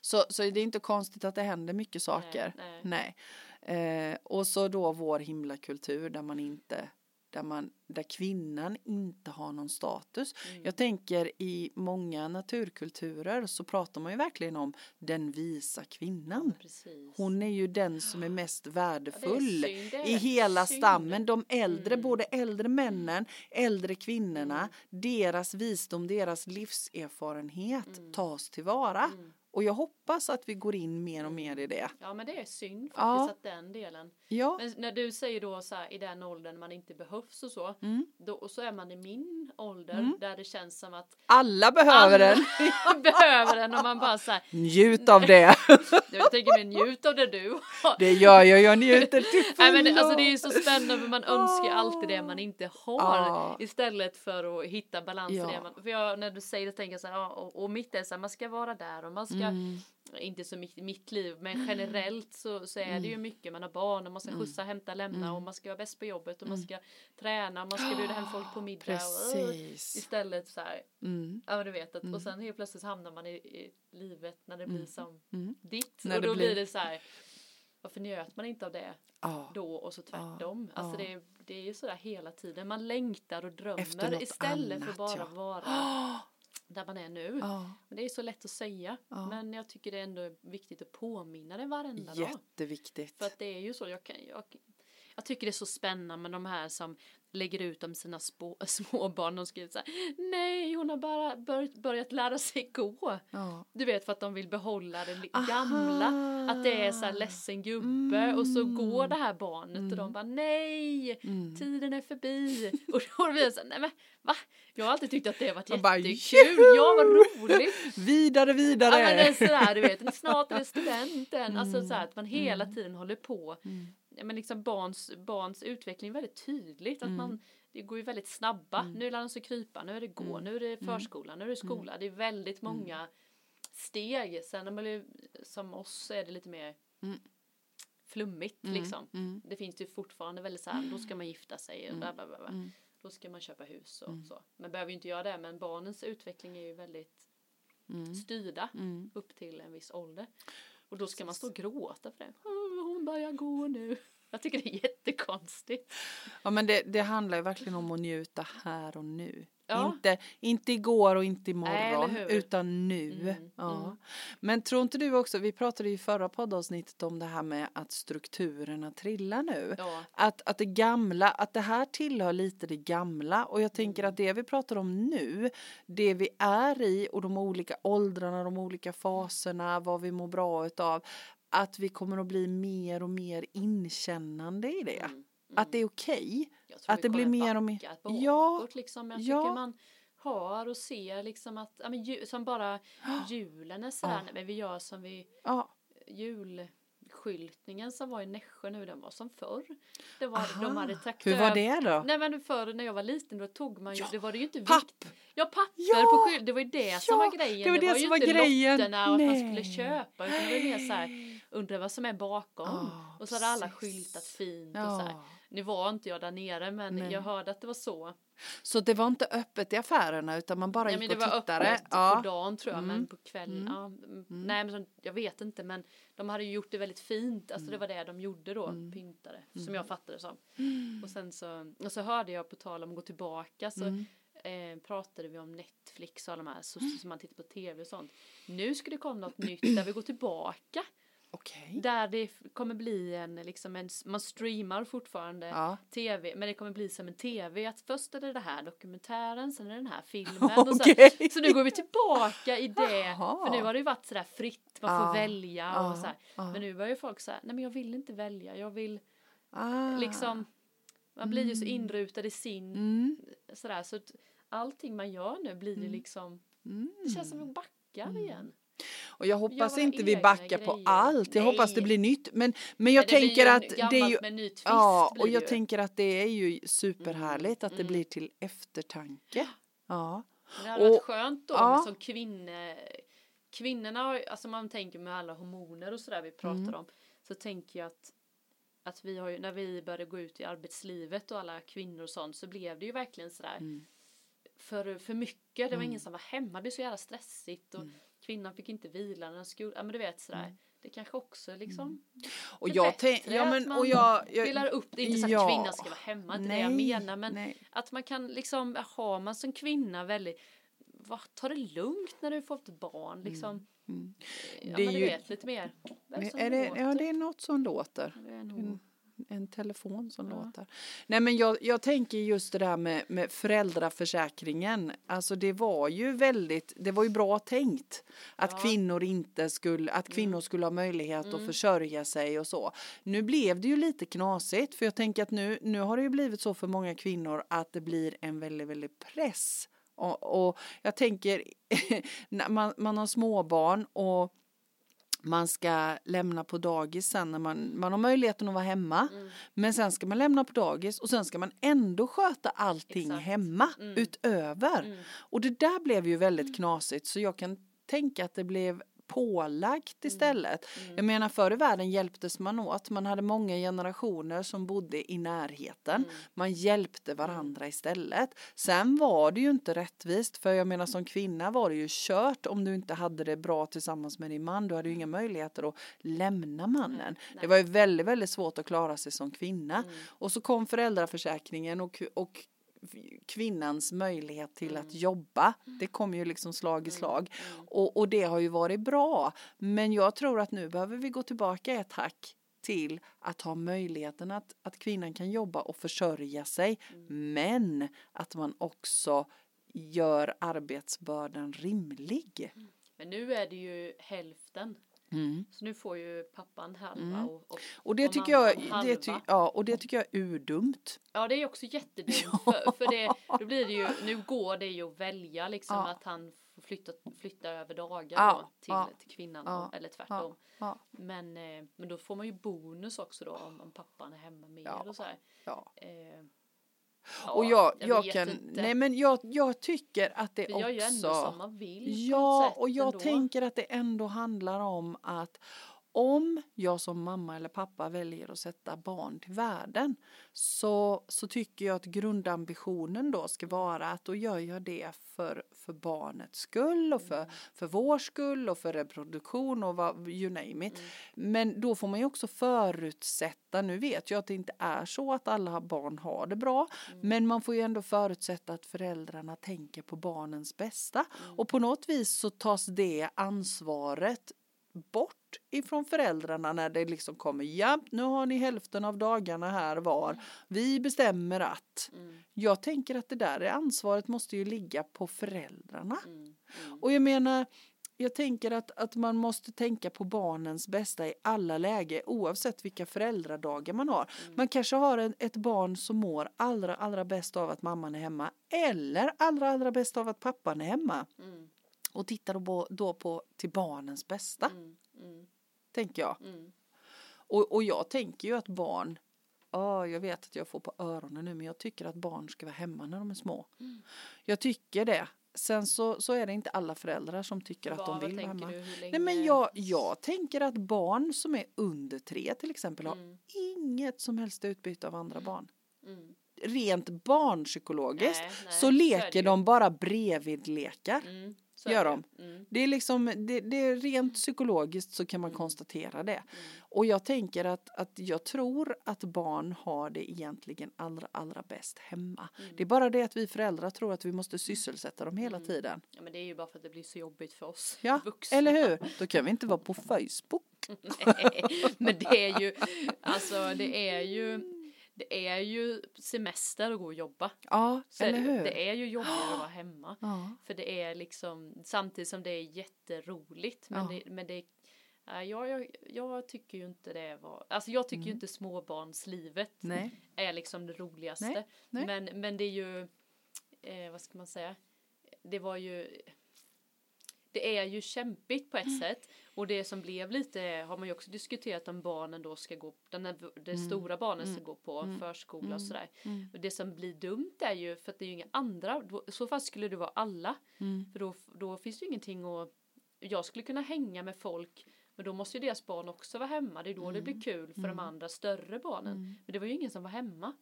Så, så det är inte konstigt att det händer mycket saker. nej. Nej. Eh, och så då vår himlakultur där man inte där, man, där kvinnan inte har någon status. Mm. Jag tänker i många naturkulturer så pratar man ju verkligen om den visa kvinnan. Precis. Hon är ju den som är mest värdefull det är i hela synd. stammen. De äldre, Mm. både äldre männen, äldre kvinnorna, deras visdom, deras livserfarenhet Mm. tas tillvara. Och jag hoppas att vi går in mer och mer i det. Ja men det är synd faktiskt Ja. att den delen. Ja, Men när du säger då så här i den åldern man inte behövs och så. Mm. Då, och så är man i min ålder där det känns som att alla behöver alla den. behöver den och man bara så här. Njut av det. Jag tänker mig njut av det du har. Det gör jag, jag njuter till Nej, men fullo. alltså det är ju så spännande för man önskar alltid det man inte har Ja. istället för att hitta balans i Ja. det man, för jag, när du säger det tänker jag så här, och, och mitt är så här, man ska vara där och man ska Mm. inte så mitt, mitt liv men generellt så, så är Mm. det ju mycket man har barn och man ska skjutsa, hämta, lämna och man ska vara bäst på jobbet och man ska träna och man ska bjuda hem folk på middag och, Mm. Precis. istället så här Mm. Ja du vet att, och sen helt plötsligt hamnar man i, i livet när det blir som Mm. ditt När och då blir- det så här varför njöt man inte av det Ja. då och så tvärtom. Ja, Alltså det, är- det är ju sådär hela tiden. Man längtar och drömmer istället för annat, bara ja. vara där man är nu. Ja. Men det är så lätt att säga. Ja. Men jag tycker det är ändå viktigt att påminna det varenda dag. Jätteviktigt. För att det är ju så, jag kan, jag, jag tycker det är så spännande med de här som lägger ut om sina spå, småbarn. De skriver så här, nej hon har bara bör, börjat lära sig gå. Ja. Du vet för att de vill behålla det Aha. gamla. Att det är så här ledsen gubbe och så Mm. går det här barnet och de bara nej, Mm. tiden är förbi. Och då blir jag så här, nej men va? Jag har alltid tyckt att det har varit Och bara, jättekul. Ja vad roligt. Vidare, vidare! Ja men det är sådär du vet, snart är det studenten. Alltså Mm. så här, att man hela tiden håller på. Mm. Men liksom barns, barns utveckling väldigt tydligt. Att Mm. man, det går ju väldigt snabba. Nu lär de sig krypa, nu är det gå, Mm. nu är det förskola, nu är det skola. Det är väldigt många steg. Sen när man som oss är det lite mer Mm. flummigt Mm. liksom. Mm. Det finns ju fortfarande väldigt så här, då ska man gifta sig och bla bla bla. Mm. Då ska man köpa hus och så. Men behöver ju inte göra det. Men barnens utveckling är ju väldigt Mm. styrda Mm. upp till en viss ålder. Och då ska man stå och gråta för det. "Åh, Hon börjar gå nu. Jag tycker det är jättekonstigt. Ja men det, det handlar ju verkligen om att njuta här och nu. Ja. Inte, inte igår och inte Nej, imorgon hur? utan nu. Mm, ja. mm. Men tror inte du också, vi pratade ju i förra poddavsnittet om det här med att strukturerna trillar nu. Ja, Att, att det gamla, att det här tillhör lite det gamla och jag tänker Mm. att det vi pratar om nu, det vi är i och de olika åldrarna, de olika faserna, vad vi mår bra utav, att vi kommer att bli mer och mer inkännande i det. mm, Att det är okej. tror att det blir mer och mer- bakåt, Ja, liksom. Jag ja. tycker man hör och ser liksom att, ja, men, ju- som bara julen är sådär, Ja. men vi gör som vi, Ja, julskyltningen som var i Nässjö nu, den var som förr. Det var, de hade tagit hur var det då? Nej men förr när jag var liten då tog man ju, Ja, det var det ju inte papp! vikt. Ja papper Ja, på skylt, det var ju det som ja, var grejen. det var det ju som var inte grejen. lotterna och att man skulle köpa utan det var mer så här, undra vad som är bakom. Ja, och så hade alla skyltat fint och så här. Nu var inte jag där nere men Nej. jag hörde att det var så. Så det var inte öppet i affärerna utan man bara Nej, men gick det och var tittade? öppet Ja. på dagen tror jag men Mm. på kvällen. Mm. Ja, mm. Nej men så, jag vet inte men de hade ju gjort det väldigt fint. Alltså Mm. det var det de gjorde då, pyntade. Som jag fattade det som. Mm. Och sen så, och så hörde jag på tal om att gå tillbaka så Mm. eh, pratade vi om Netflix och alla de här så, som man tittar på tv och sånt. Nu ska det komma något nytt där vi går tillbaka. Okej. Där det kommer bli en, liksom en, man streamar fortfarande Ja. tv, men det kommer bli som en tv. Att först är det det här dokumentären, sen är det den här filmen. Och så, Okej. så nu går vi tillbaka i det. Jaha. För nu har det ju varit sådär fritt, man får Ja. välja och Ja. så här. Ja. Men nu börjar ju folk säga, nej men jag vill inte välja, jag vill Ah. liksom, man blir ju så inrutad i sin, Mm. sådär. Så att allting man gör nu blir ju liksom, Mm. det känns som att backar igen. Och jag hoppas inte vi backar på allt. Jag Nej. hoppas det blir nytt. Men, men jag Men tänker att det är ju twist Ja, och jag ju. tänker att det är ju superhärligt att det Mm. blir till eftertanke. Ja. Det hade varit Och- skönt då ja. som kvinna, kvinnorna, har alltså man tänker med alla hormoner och sådär vi pratar Mm. om. Så tänker jag att, att vi har ju, när vi började gå ut i arbetslivet och alla kvinnor och sånt så blev det ju verkligen sådär Mm. för, för mycket. Det var Mm. ingen som var hemma, det blev så jävla stressigt och Mm. Kvinnan fick inte vila när den skulle, ja men du vet sådär. Det kanske också liksom Och Det är jag bättre ja att men man och jag, jag delar upp det, inte så att ja. kvinnan ska vara hemma, inte det jag menar men nej. att man kan liksom, har man som kvinna väldigt, va, ta det lugnt när du får ett barn liksom. Mm. Ja Det är men du ju- vet lite mer. Är det ja, det är något som låter. Det är nog- En, telefon som Ja. låter. Nej men jag, jag tänker just det där med, med föräldraförsäkringen. Alltså det var ju väldigt, det var ju bra tänkt. Att Ja. kvinnor inte skulle, att kvinnor skulle ha möjlighet att försörja sig och så. Nu blev det ju lite knasigt för jag tänker att nu, nu har det ju blivit så för många kvinnor att det blir en väldigt, väldigt press. Och, och jag tänker man, man har småbarn och man ska lämna på dagis sen när man, man har möjligheten att vara hemma. Mm. Men sen ska man lämna på dagis och sen ska man ändå sköta allting Exakt. hemma Mm. utöver. Mm. Och det där blev ju väldigt knasigt så jag kan tänka att det blev pålagt istället. Mm. Jag menar förr i världen hjälptes man åt. Man hade många generationer som bodde i närheten. Mm. Man hjälpte varandra istället. Sen var det ju inte rättvist för jag menar som kvinna var det ju kört om du inte hade det bra tillsammans med din man. Du hade ju inga möjligheter att lämna mannen. nej. Det var ju väldigt, väldigt svårt att klara sig som kvinna. Mm. Och så kom föräldraförsäkringen och, och kvinnans möjlighet till att jobba. Det kom ju liksom slag i slag. Mm. Och, och det har ju varit bra. Men jag tror att nu behöver vi gå tillbaka ett hack till att ha möjligheten att, att kvinnan kan jobba och försörja sig men att man också gör arbetsbördan rimlig. Men nu är det ju hälften. Mm. Så nu får ju pappan halva Mm. och, och, Och det och tycker jag, det ty, ja, och det tycker jag är urdumt. Ja det är också jättedumt Ja. för, för det, då blir det ju, nu går det ju att välja liksom Ja. att han får flytta, flytta över dagar Ja, då till, till kvinnan och, eller tvärtom. Men, eh, men då får man ju bonus också då om, om pappan är hemma mer och så här. Eh, ja, Och jag, jag, vet kan, inte. nej men jag, jag tycker att det Vi gör ju ändå som också, man vill. ja och jag ändå. tänker att det ändå handlar om att om jag som mamma eller pappa väljer att sätta barn till världen så, så tycker jag att grundambitionen då ska vara att då gör jag det för, för barnets skull och för, för vår skull och för reproduktion och vad, you name it. Men då får man ju också förutsätta, nu vet jag att det inte är så att alla barn har det bra, men man får ju ändå förutsätta att föräldrarna tänker på barnens bästa. Och på något vis så tas det ansvaret bort ifrån föräldrarna när det liksom kommer, ja nu har ni hälften av dagarna här var, vi bestämmer att. Mm, Jag tänker att det där ansvaret måste ju ligga på föräldrarna. mm, mm. Och jag menar, jag tänker att, att man måste tänka på barnens bästa i alla lägen oavsett vilka föräldradagar man har. Mm. Man kanske har en, ett barn som mår allra, allra bäst av att mamman är hemma eller allra, allra bäst av att pappan är hemma. Mm, Och tittar då på, då på till barnens bästa, mm, mm, tänker jag. mm. Och, och jag tänker ju att barn, ja jag vet att jag får på öronen nu men jag tycker att barn ska vara hemma när de är små. Mm. Jag tycker det. Sen så, så är det inte alla föräldrar som tycker att Vad- de vill vara hemma. du, Nej men jag, jag tänker att barn som är under tre till exempel har Mm, inget som helst utbyte av andra barn. mm. Rent barnpsykologiskt Nej, nej, så leker de bara bredvidlekar. Mm, så Gör är det. de. Mm, Det är liksom, det, det är rent psykologiskt så kan man konstatera det. mm. Och jag tänker att, att jag tror att barn har det egentligen allra, allra bäst hemma. Mm. Det är bara det att vi föräldrar tror att vi måste sysselsätta dem hela Mm. tiden. Ja men det är ju bara för att det blir så jobbigt för oss Ja, vuxna. eller hur? Då kan vi inte vara på Facebook. Nej, men det är ju, alltså det är ju, det är ju semester att gå och jobba. Ja, Så eller hur? Det är ju jobbigare att vara hemma. Ja. För det är liksom, samtidigt som det är jätteroligt. Men Ja. det, men det jag, jag, jag tycker ju inte det var, alltså jag tycker ju Mm. inte småbarnslivet Nej, är liksom det roligaste. Nej, nej. Men, men det är ju, eh, vad ska man säga, det var ju, det är ju kämpigt på ett Mm. sätt. Och det som blev lite, har man ju också diskuterat om barnen då ska gå, den här, det stora barnen ska gå på Mm. förskola Mm. och sådär. Mm. Och det som blir dumt är ju, för att det är ju inga andra, då, i så fall skulle det vara alla. Mm. För då, då finns det ju ingenting att, jag skulle kunna hänga med folk men då måste ju deras barn också vara hemma. Det är då det blir kul för de andra större barnen. Mm. Men det var ju ingen som var hemma.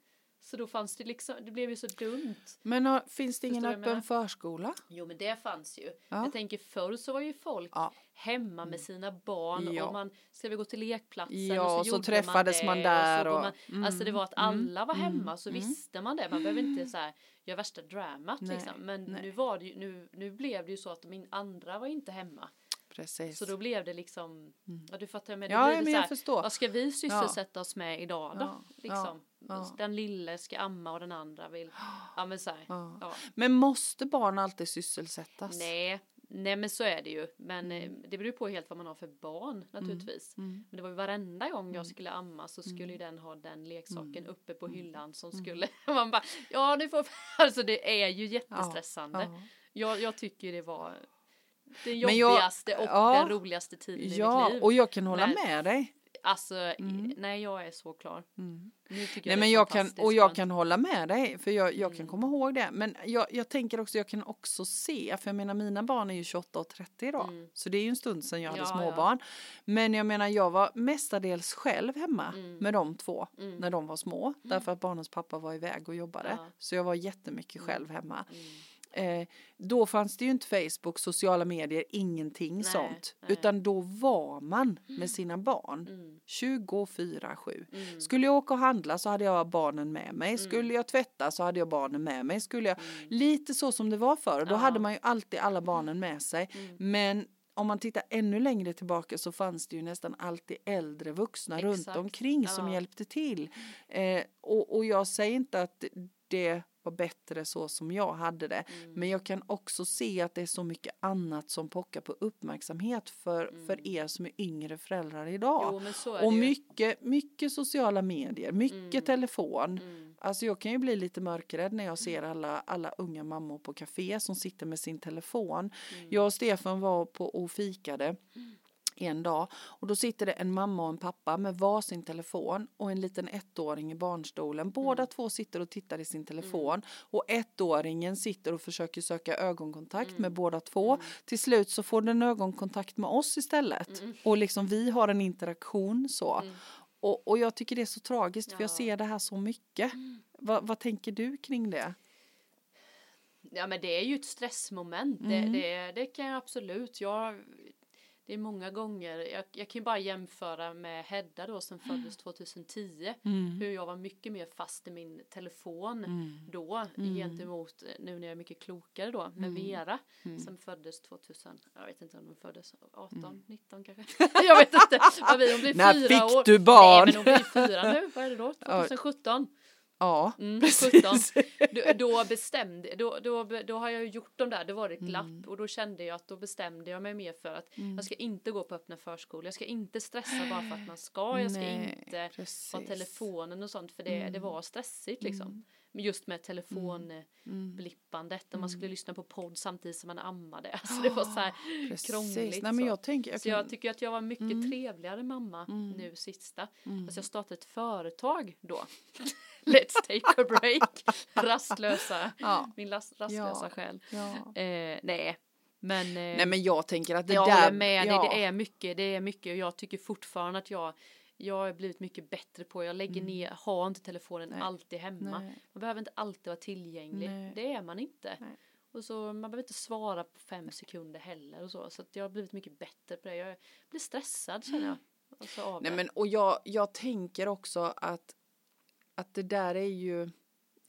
Så då fanns det liksom, det blev ju så dumt. Men har, finns det ingen öppen förskola? Jo men det fanns ju. Ja. Jag tänker förr så var ju folk Ja. hemma med sina barn Ja. och man ska vi gå till lekplatsen Ja, och så, så träffades man det, där och, och- man, Alltså det var att Mm, alla var mm, hemma så mm. visste man det. Man behöver inte så här göra värsta dramat Nej, liksom. Men nej. nu var det ju, nu, nu blev det ju så att min andra var inte hemma. Precis. Så då blev det liksom, ja du fattar men då Ja, det men jag förstår. vad ska vi sysselsätta oss med idag då? Ja, Liksom. ja. Den lille ska amma och den andra vill, ja men så här, Ja. ja. Men måste barn alltid sysselsättas? Nej, nej men så är det ju. Men eh, det beror på helt vad man har för barn naturligtvis. Mm. Men det var ju varenda gång jag skulle amma så skulle ju den ha den leksaken uppe på hyllan som skulle, man bara, ja du får, alltså det är ju jättestressande. Ja. Jag, jag tycker det var den Men jag- jobbigaste och ja. den roligaste tiden i Ja, mitt liv. och jag kan hålla Men- med dig. Alltså, i- nej jag är så klar. Mm. Nej jag men jag kan, och jag kan hålla med dig för jag, jag kan Mm. komma ihåg det. Men jag, jag tänker också, jag kan också se, för jag menar mina barn är ju 28 och 30 idag. Mm. Så det är ju en stund sedan jag hade Ja, småbarn. Men jag menar jag var mestadels själv hemma Mm. med de två Mm. när de var små. Därför att barnens pappa var iväg och jobbade. Ja. Så jag var jättemycket själv hemma. Mm. Eh, då fanns det ju inte Facebook, sociala medier, ingenting Nej, sånt. nej. Utan då var man med sina barn. Mm. 24-7. Mm. Skulle jag åka och handla så hade jag barnen med mig. Skulle jag tvätta så hade jag barnen med mig. Skulle jag... Lite så som det var förr. Då Ja. hade man ju alltid alla barnen med sig. Mm. Men om man tittar ännu längre tillbaka så fanns det ju nästan alltid äldre vuxna runt Exakt. omkring som Ja. hjälpte till. Eh, och, och jag säger inte att det var bättre så som jag hade det. Mm. Men jag kan också se att det är så mycket annat som pockar på uppmärksamhet för, för er som är yngre föräldrar idag. Mm. Jo, och mycket, mycket sociala medier, mycket Mm. telefon. Mm. Alltså jag kan ju bli lite mörkrädd när jag ser alla, alla unga mammor på café som sitter med sin telefon. Mm. Jag och Stefan var på och fikade en dag och då sitter det en mamma och en pappa med varsin telefon och en liten ettåring i barnstolen. Båda två sitter och tittar i sin telefon och ettåringen sitter och försöker söka ögonkontakt med båda två. Till slut så får den ögonkontakt med oss istället och liksom vi har en interaktion så. Mm. Och, och jag tycker det är så tragiskt för jag Ja. ser det här så mycket. Va, vad tänker du kring det? Ja men det är ju ett stressmoment. Mm. Det, det, det kan jag absolut. Jag, det är många gånger. Jag, jag kan ju bara jämföra med Hedda då som föddes 2010. Hur jag var mycket mer fast i min telefon Mm. då gentemot eh, nu när jag är mycket klokare då med Mm. Vera som föddes 2000. Jag vet inte om hon föddes 18, Mm. 19 kanske. jag vet inte. Vad vi, hon blir När fyra fick år. du barn? Nej men hon blir fyra nu. Vad är det då? 2017. Ja, Mm, precis. 17. Då, då bestämde, då, då, då har jag gjort de där, då var det ett glapp Mm. och då kände jag att då bestämde jag mig mer för att jag ska inte gå på öppna förskolor, jag ska inte stressa bara för att man ska, jag ska Nej, inte precis. ha telefonen och sånt för det, det var stressigt liksom. Men just med telefonblippandet och man skulle lyssna på podd samtidigt som man ammade, alltså det var så här Precis. krångligt. Nej, men jag tänker, jag Så jag kan, tycker att jag var mycket trevligare mamma nu sista. Alltså jag startade ett företag då. Let's take a break. Rastlösa. Ja. Min ras, rastlösa Ja. själ. ja. Eh, nej. Men, eh, Nej men jag tänker att det jag där. håller med ja. dig. Det är mycket. Det är mycket. Och jag tycker fortfarande att jag jag har blivit mycket bättre på, jag lägger ner, har inte telefonen Mm. Nej. alltid hemma. Nej. Man behöver inte alltid vara tillgänglig. Nej. Det är man inte. Och så man behöver inte svara på fem sekunder heller och så. Så jag har blivit mycket bättre på det. Jag blir stressad känner jag. Alltså av Nej det. men och jag, jag tänker också att, att det där är ju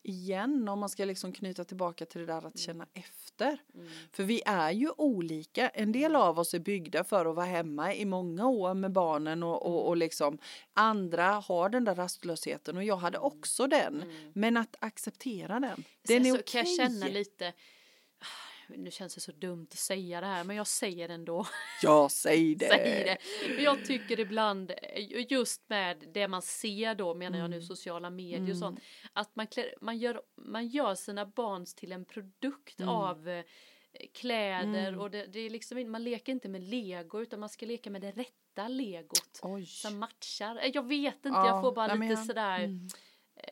igen om man ska liksom knyta tillbaka till det där att känna efter. Mm. För vi är ju olika. En del av oss är byggda för att vara hemma i många år med barnen och, och, och liksom andra har den där rastlösheten och jag hade också den. Men att acceptera den. Den Sen är så kan jag okej. känna lite nu känns det så dumt att säga det här men jag säger det ändå. Ja, säg det. Säg det. Men jag tycker ibland just med det man ser då menar jag nu Mm. sociala medier och sånt att man, klär, man, gör, man gör sina barn till en produkt Mm. av eh, kläder och det, det är liksom man leker inte med lego utan man ska leka med det rätta legot Oj. som matchar. Eh, Jag vet inte, Ja, jag får bara lite jag- sådär mm. eh,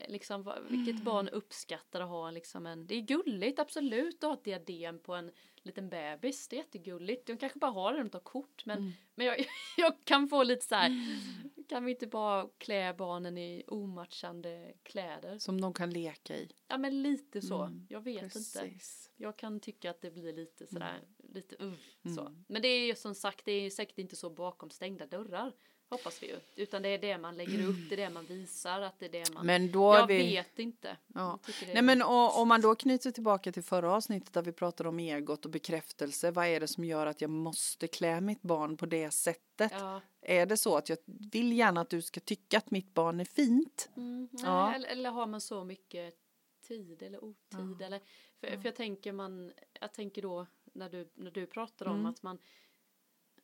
liksom vad- vilket barn uppskattar att ha liksom en, det är gulligt absolut att ha ett diadem på en liten bebis, det är jättegulligt. De kanske bara har det, de tar kort men, Mm. men jag, jag kan få lite så här, kan vi inte bara klä barnen i omatchande kläder? Som de kan leka i. Ja men lite så, Mm, jag vet inte. Precis. Jag kan tycka att det blir lite sådär, lite uh, så. Mm. Men det är ju som sagt, det är säkert inte så bakom stängda dörrar. Hoppas vi ju. Utan det är det man lägger upp, det är det man visar, att det är det man... Men då är jag vi... vet inte. Ja. Jag Nej men och, om man då knyter tillbaka till förra avsnittet där vi pratade om egot och bekräftelse. Vad är det som gör att jag måste klä mitt barn på det sättet? Ja. Är det så att jag vill gärna att du ska tycka att mitt barn är fint? Mm, nej, Ja. eller, eller har man så mycket tid eller otid eller för, för jag tänker man jag tänker då när du när du pratar om Mm. att man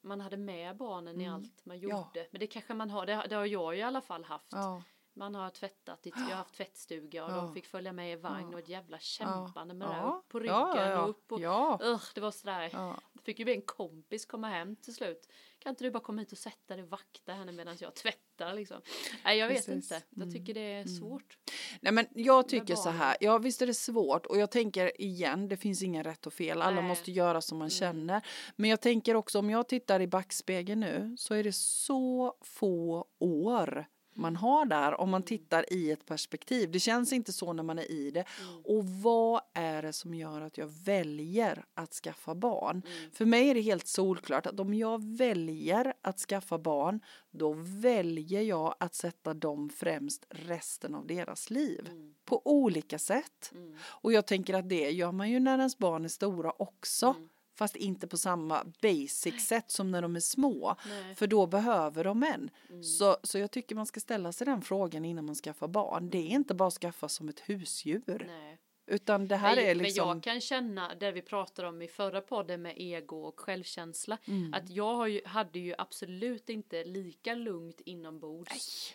man hade med barnen i Mm. allt man Ja. gjorde men det kanske man har det, det har jag i alla fall haft Ja. man har tvättat i, jag har haft tvättstuga och Ja. de fick följa med i vagn Ja. och ett jävla kämpande med det Ja. upp på ryggen Ja, ja, ja. och upp och Ja. Ugh, det var sådär Ja. det fick ju be en kompis komma hem till slut. Kan inte du bara komma hit och sätta dig och vakta henne medan jag tvättar liksom? Nej jag vet Precis. inte. Jag Mm. tycker det är svårt. Nej men jag tycker så här, ja visst är det svårt och jag tänker igen, det finns inga rätt och fel, alla Nej. måste göra som man Mm. känner. Men jag tänker också om jag tittar i backspegeln nu så är det så få år man har där om Mm. man tittar i ett perspektiv. Det känns inte så när man är i det. Mm. Och vad är det som gör att jag väljer att skaffa barn? Mm. För mig är det helt solklart att om jag väljer att skaffa barn då väljer jag att sätta dem främst resten av deras liv. Mm. På olika sätt. Mm. Och jag tänker att det gör man ju när ens barn är stora också. Fast inte på samma basic sätt som när de är små. Nej. För då behöver de en. Mm. Så, så jag tycker man ska ställa sig den frågan innan man skaffar barn. Det är inte bara att skaffa som ett husdjur. Nej. Utan det här men, är liksom. men jag kan känna, det vi pratade om i förra podden med ego och självkänsla, Mm. att jag ju, hade ju absolut inte lika lugnt inombords.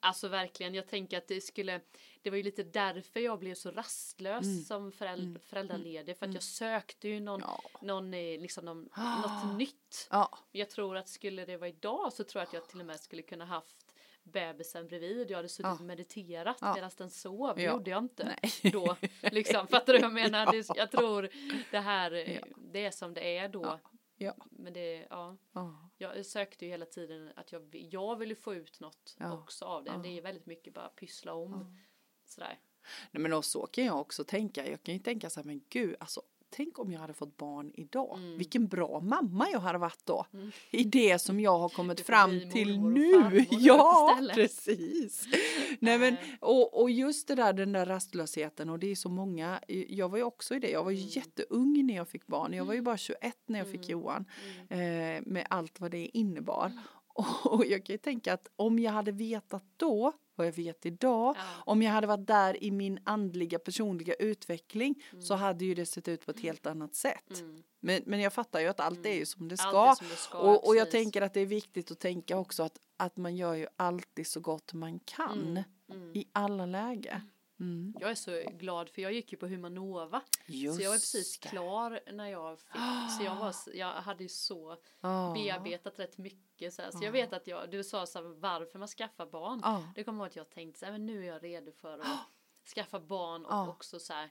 Alltså verkligen, jag tänker att det skulle, det var ju lite därför jag blev så rastlös Mm. som föräld, föräldraledig, för att jag sökte ju någon, Ja. någon eh, liksom någon, Ah. något nytt. Ja, Jag tror att skulle det vara idag så tror jag att jag till och med skulle kunna haft bebisen bredvid. Jag hade suttit Ja. och mediterat Ja. medan den sov. Det Ja. gjorde jag inte nej. då. Liksom, fattar du vad jag menar? Det, jag tror det här, eh, det är som det är då. Ja. Men det, ja. Ja. Jag sökte ju hela tiden att jag, jag ville få ut något också av det. Det är väldigt mycket bara pyssla om. Sådär. Nej, men och så kan jag också tänka. Jag kan ju tänka så här, men gud, alltså tänk om jag hade fått barn idag. Mm. Vilken bra mamma jag hade varit då. Mm. I det som jag har kommit fram till nu. Ja, precis. Nej, men, och, och just det där, den där rastlösheten och det är så många. Jag var ju också i det. Jag var ju Mm. jätteung när jag fick barn. Jag var ju bara 21 när jag fick Mm. Johan. Mm. Eh, med allt vad det innebar. Och jag kan ju tänka att om jag hade vetat då vad jag vet idag. Ja. Om jag hade varit där i min andliga personliga utveckling Mm. så hade ju det sett ut på ett helt annat sätt. Mm. Men, men jag fattar ju att allt är ju som det ska. som det ska, och, och jag tänker att det är viktigt att tänka också att, att man gör ju alltid så gott man kan Mm. Mm. i alla lägen. Mm. Jag är så glad för jag gick ju på Humanova. Just så jag var precis det. klar när jag fick. Så jag, var, jag hade ju så Ja. bearbetat rätt mycket. Så, här. så Ja. jag vet att jag, du sa så här, varför man skaffar barn. Ja. Det kommer ihåg att jag tänkte så här, men nu är jag redo för att skaffa barn och också så här.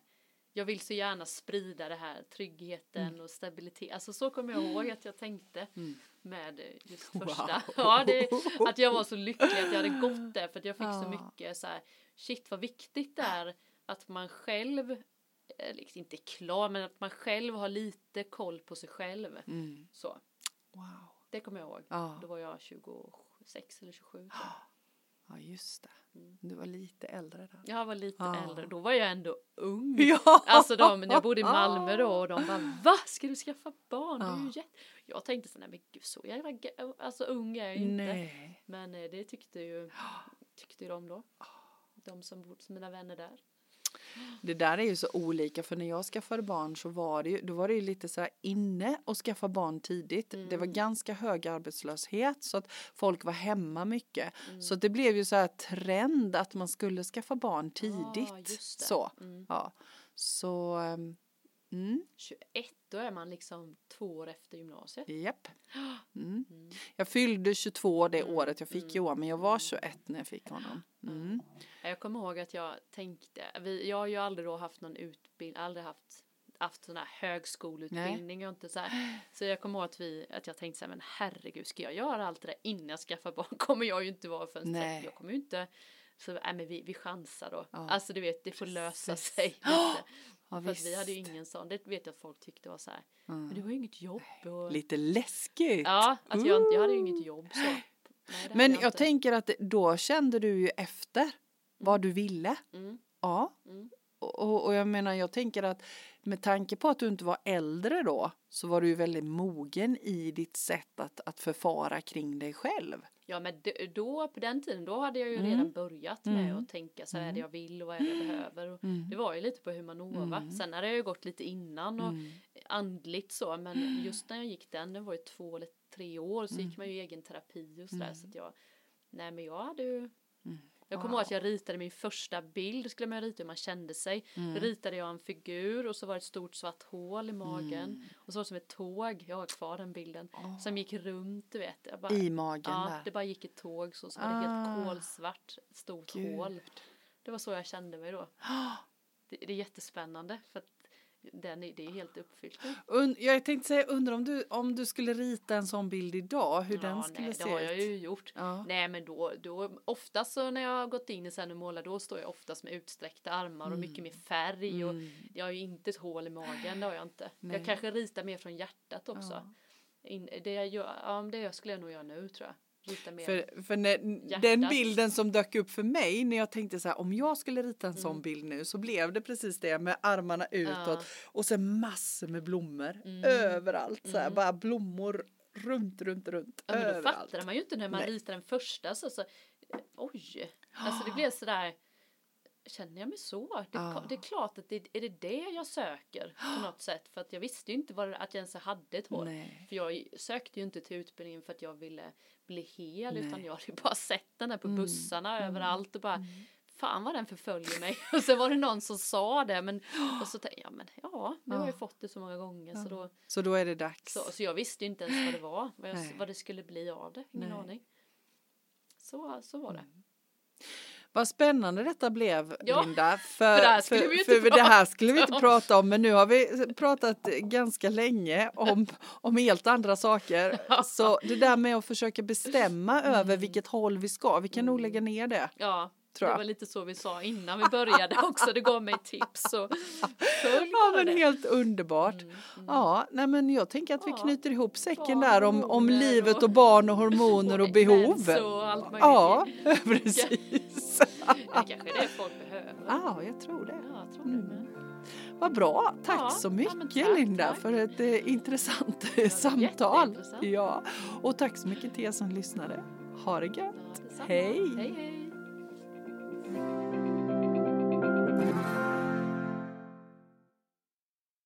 Jag vill så gärna sprida det här tryggheten och stabilitet. Alltså så kommer jag ihåg att jag tänkte Mm. med just Wow. första. Ja, det, att jag var så lycklig att jag hade gått där för att jag fick så Ja. mycket så här. Shit vad viktigt det är att man själv eh, liksom inte är klar men att man själv har lite koll på sig själv. Mm. Så Wow. det kommer jag ihåg. Ja. Då var jag 26 eller 27. tror jag. ja, just det. Mm. Du var lite äldre där. Jag var lite Ja. äldre. Då var jag ändå ung. Ja. Alltså de, jag bodde i Malmö då och de bara Va? Ska du skaffa barn? Det är ju Ja. jätte... Jag tänkte så nej men gud så jävla alltså ung är jag ju inte. Nej. Men eh, det tyckte ju tyckte ju de då. De som bodde, mina vänner där. Det där är ju så olika för när jag skaffade barn så var det ju, då var det ju lite så här inne att skaffa barn tidigt. Det var Mm. ganska hög arbetslöshet så att folk var hemma mycket. Mm. Så det blev ju så här trend att man skulle skaffa barn tidigt. Ah, just det. så, Mm. ja. Så, ehm, mm, 21 då är man liksom två år efter gymnasiet. japp. Mm. Mm. Jag fyllde 22 det Mm, året jag fick mm, Johan men jag var 21 när jag fick honom. Mm. Ja, Jag kommer ihåg att jag tänkte, vi, jag har ju aldrig då haft någon utbildning, aldrig haft haft sån här högskoleutbildning och inte så här. Så jag kommer ihåg att vi, att jag tänkte så här, men herregud, ska jag göra allt det där innan jag skaffar barn? Kommer jag ju inte vara Nej. 30. Jag kommer ju inte, så nej men vi, vi chansar då. Ja. Alltså du vet, det får lösa Precis. sig lite. Ja, För att vi hade ju ingen sån, det vet jag att folk tyckte var så här, Mm. men du har ju inget jobb. Och, Lite läskigt. ja, att jag, jag hade ju inget jobb så. Nej, Men jag inte. tänker att då kände du ju efter vad du ville. Mm, Ja. mm, Och, och- och jag menar, jag tänker att med tanke på att du inte var äldre då så var du ju väldigt mogen i ditt sätt att, att förfara kring dig själv. Ja men då på den tiden då hade jag ju Mm. redan börjat med Mm. att tänka så här är Mm. det jag vill och vad är det jag behöver. Och Mm. Det var ju lite på Humanova. Mm. Sen hade jag ju gått lite innan och Mm. andligt så men just när jag gick den, det var ju två eller tre år så gick man ju i egen terapi och sådär så att jag Nej men jag hade ju. Jag kommer ihåg att jag ritade min första bild, skulle man rita hur man kände sig. Mm. Då ritade jag en figur och så var det ett stort svart hål i magen. Mm. Och så var det som ett tåg, jag har kvar den bilden. Åh. Som gick runt, du vet. Jag bara, I magen Ja, där. det bara gick ett tåg så, så var det Ah. helt kolsvart, stort Gud. hål. Det var så jag kände mig då. Det, det är jättespännande för att den är, det är helt uppfyllt. Und, jag tänkte säga, undrar om du, om du skulle rita en sån bild idag, hur den ja, skulle nej, det se har jag ut? ju gjort. Ja. Nej men då, då oftast så när jag har gått in i sen och målar då står jag oftast med utsträckta armar och mycket mer färg och Mm. jag har ju inte ett hål i magen, det har jag inte. Nej. Jag kanske ritar mer från hjärtat också. Ja. In, det, jag gör, ja, det skulle jag nog göra nu tror jag. Rita mer. För, för när, den bilden som dök upp för mig när jag tänkte så här om jag skulle rita en sån Mm. bild nu så blev det precis det med armarna utåt Ja. och sen massor med blommor Mm. överallt så här, Mm. bara blommor runt, runt, runt Ja, men då överallt. fattar man ju inte när man Nej. ritar den första så, så oj, alltså det blev sådär Känner jag mig så? Det, Ja. det är klart att det är det det jag söker på något sätt för att jag visste ju inte vad, att jag ens hade ett hår. Nej. För jag sökte ju inte till utbildningen för att jag ville bli hel utan Nej. jag hade ju bara sett den där på Mm. bussarna Mm. överallt och bara Mm. fan vad den förföljer mig. Och sen var det någon som sa det men och så tänkte jag men ja nu har jag Ja. fått det så många gånger så Ja. då Så då är det dags. så, så jag visste ju inte ens vad det var, vad, jag, vad det skulle bli av det. Ingen Nej. aning. Så, så var det. Vad spännande detta blev Ja, Linda. För, för det här skulle vi ju inte för det här skulle vi inte prata om. men nu har vi pratat ganska länge om, om helt andra saker. Så det där med att försöka bestämma Mm. över vilket håll vi ska, vi kan nog lägga ner det. Ja, Tror det var lite så vi sa innan vi började också. Det gav mig tips och Ja men det. helt underbart. Mm, mm. Ja, nej men jag tänker att vi knyter ihop säcken där om, om livet och- barn och hormoner och, och behov. och allt möjligt. Ja, precis. Det kanske är det folk behöver. Ja, jag tror det. Ja, jag tror det mm. Vad bra, tack ja, så mycket ja, tack, Linda tack. för ett eh, intressant eh, samtal. Ja. Och tack så mycket till er som lyssnade. Ha det gött. hej. hej, hej.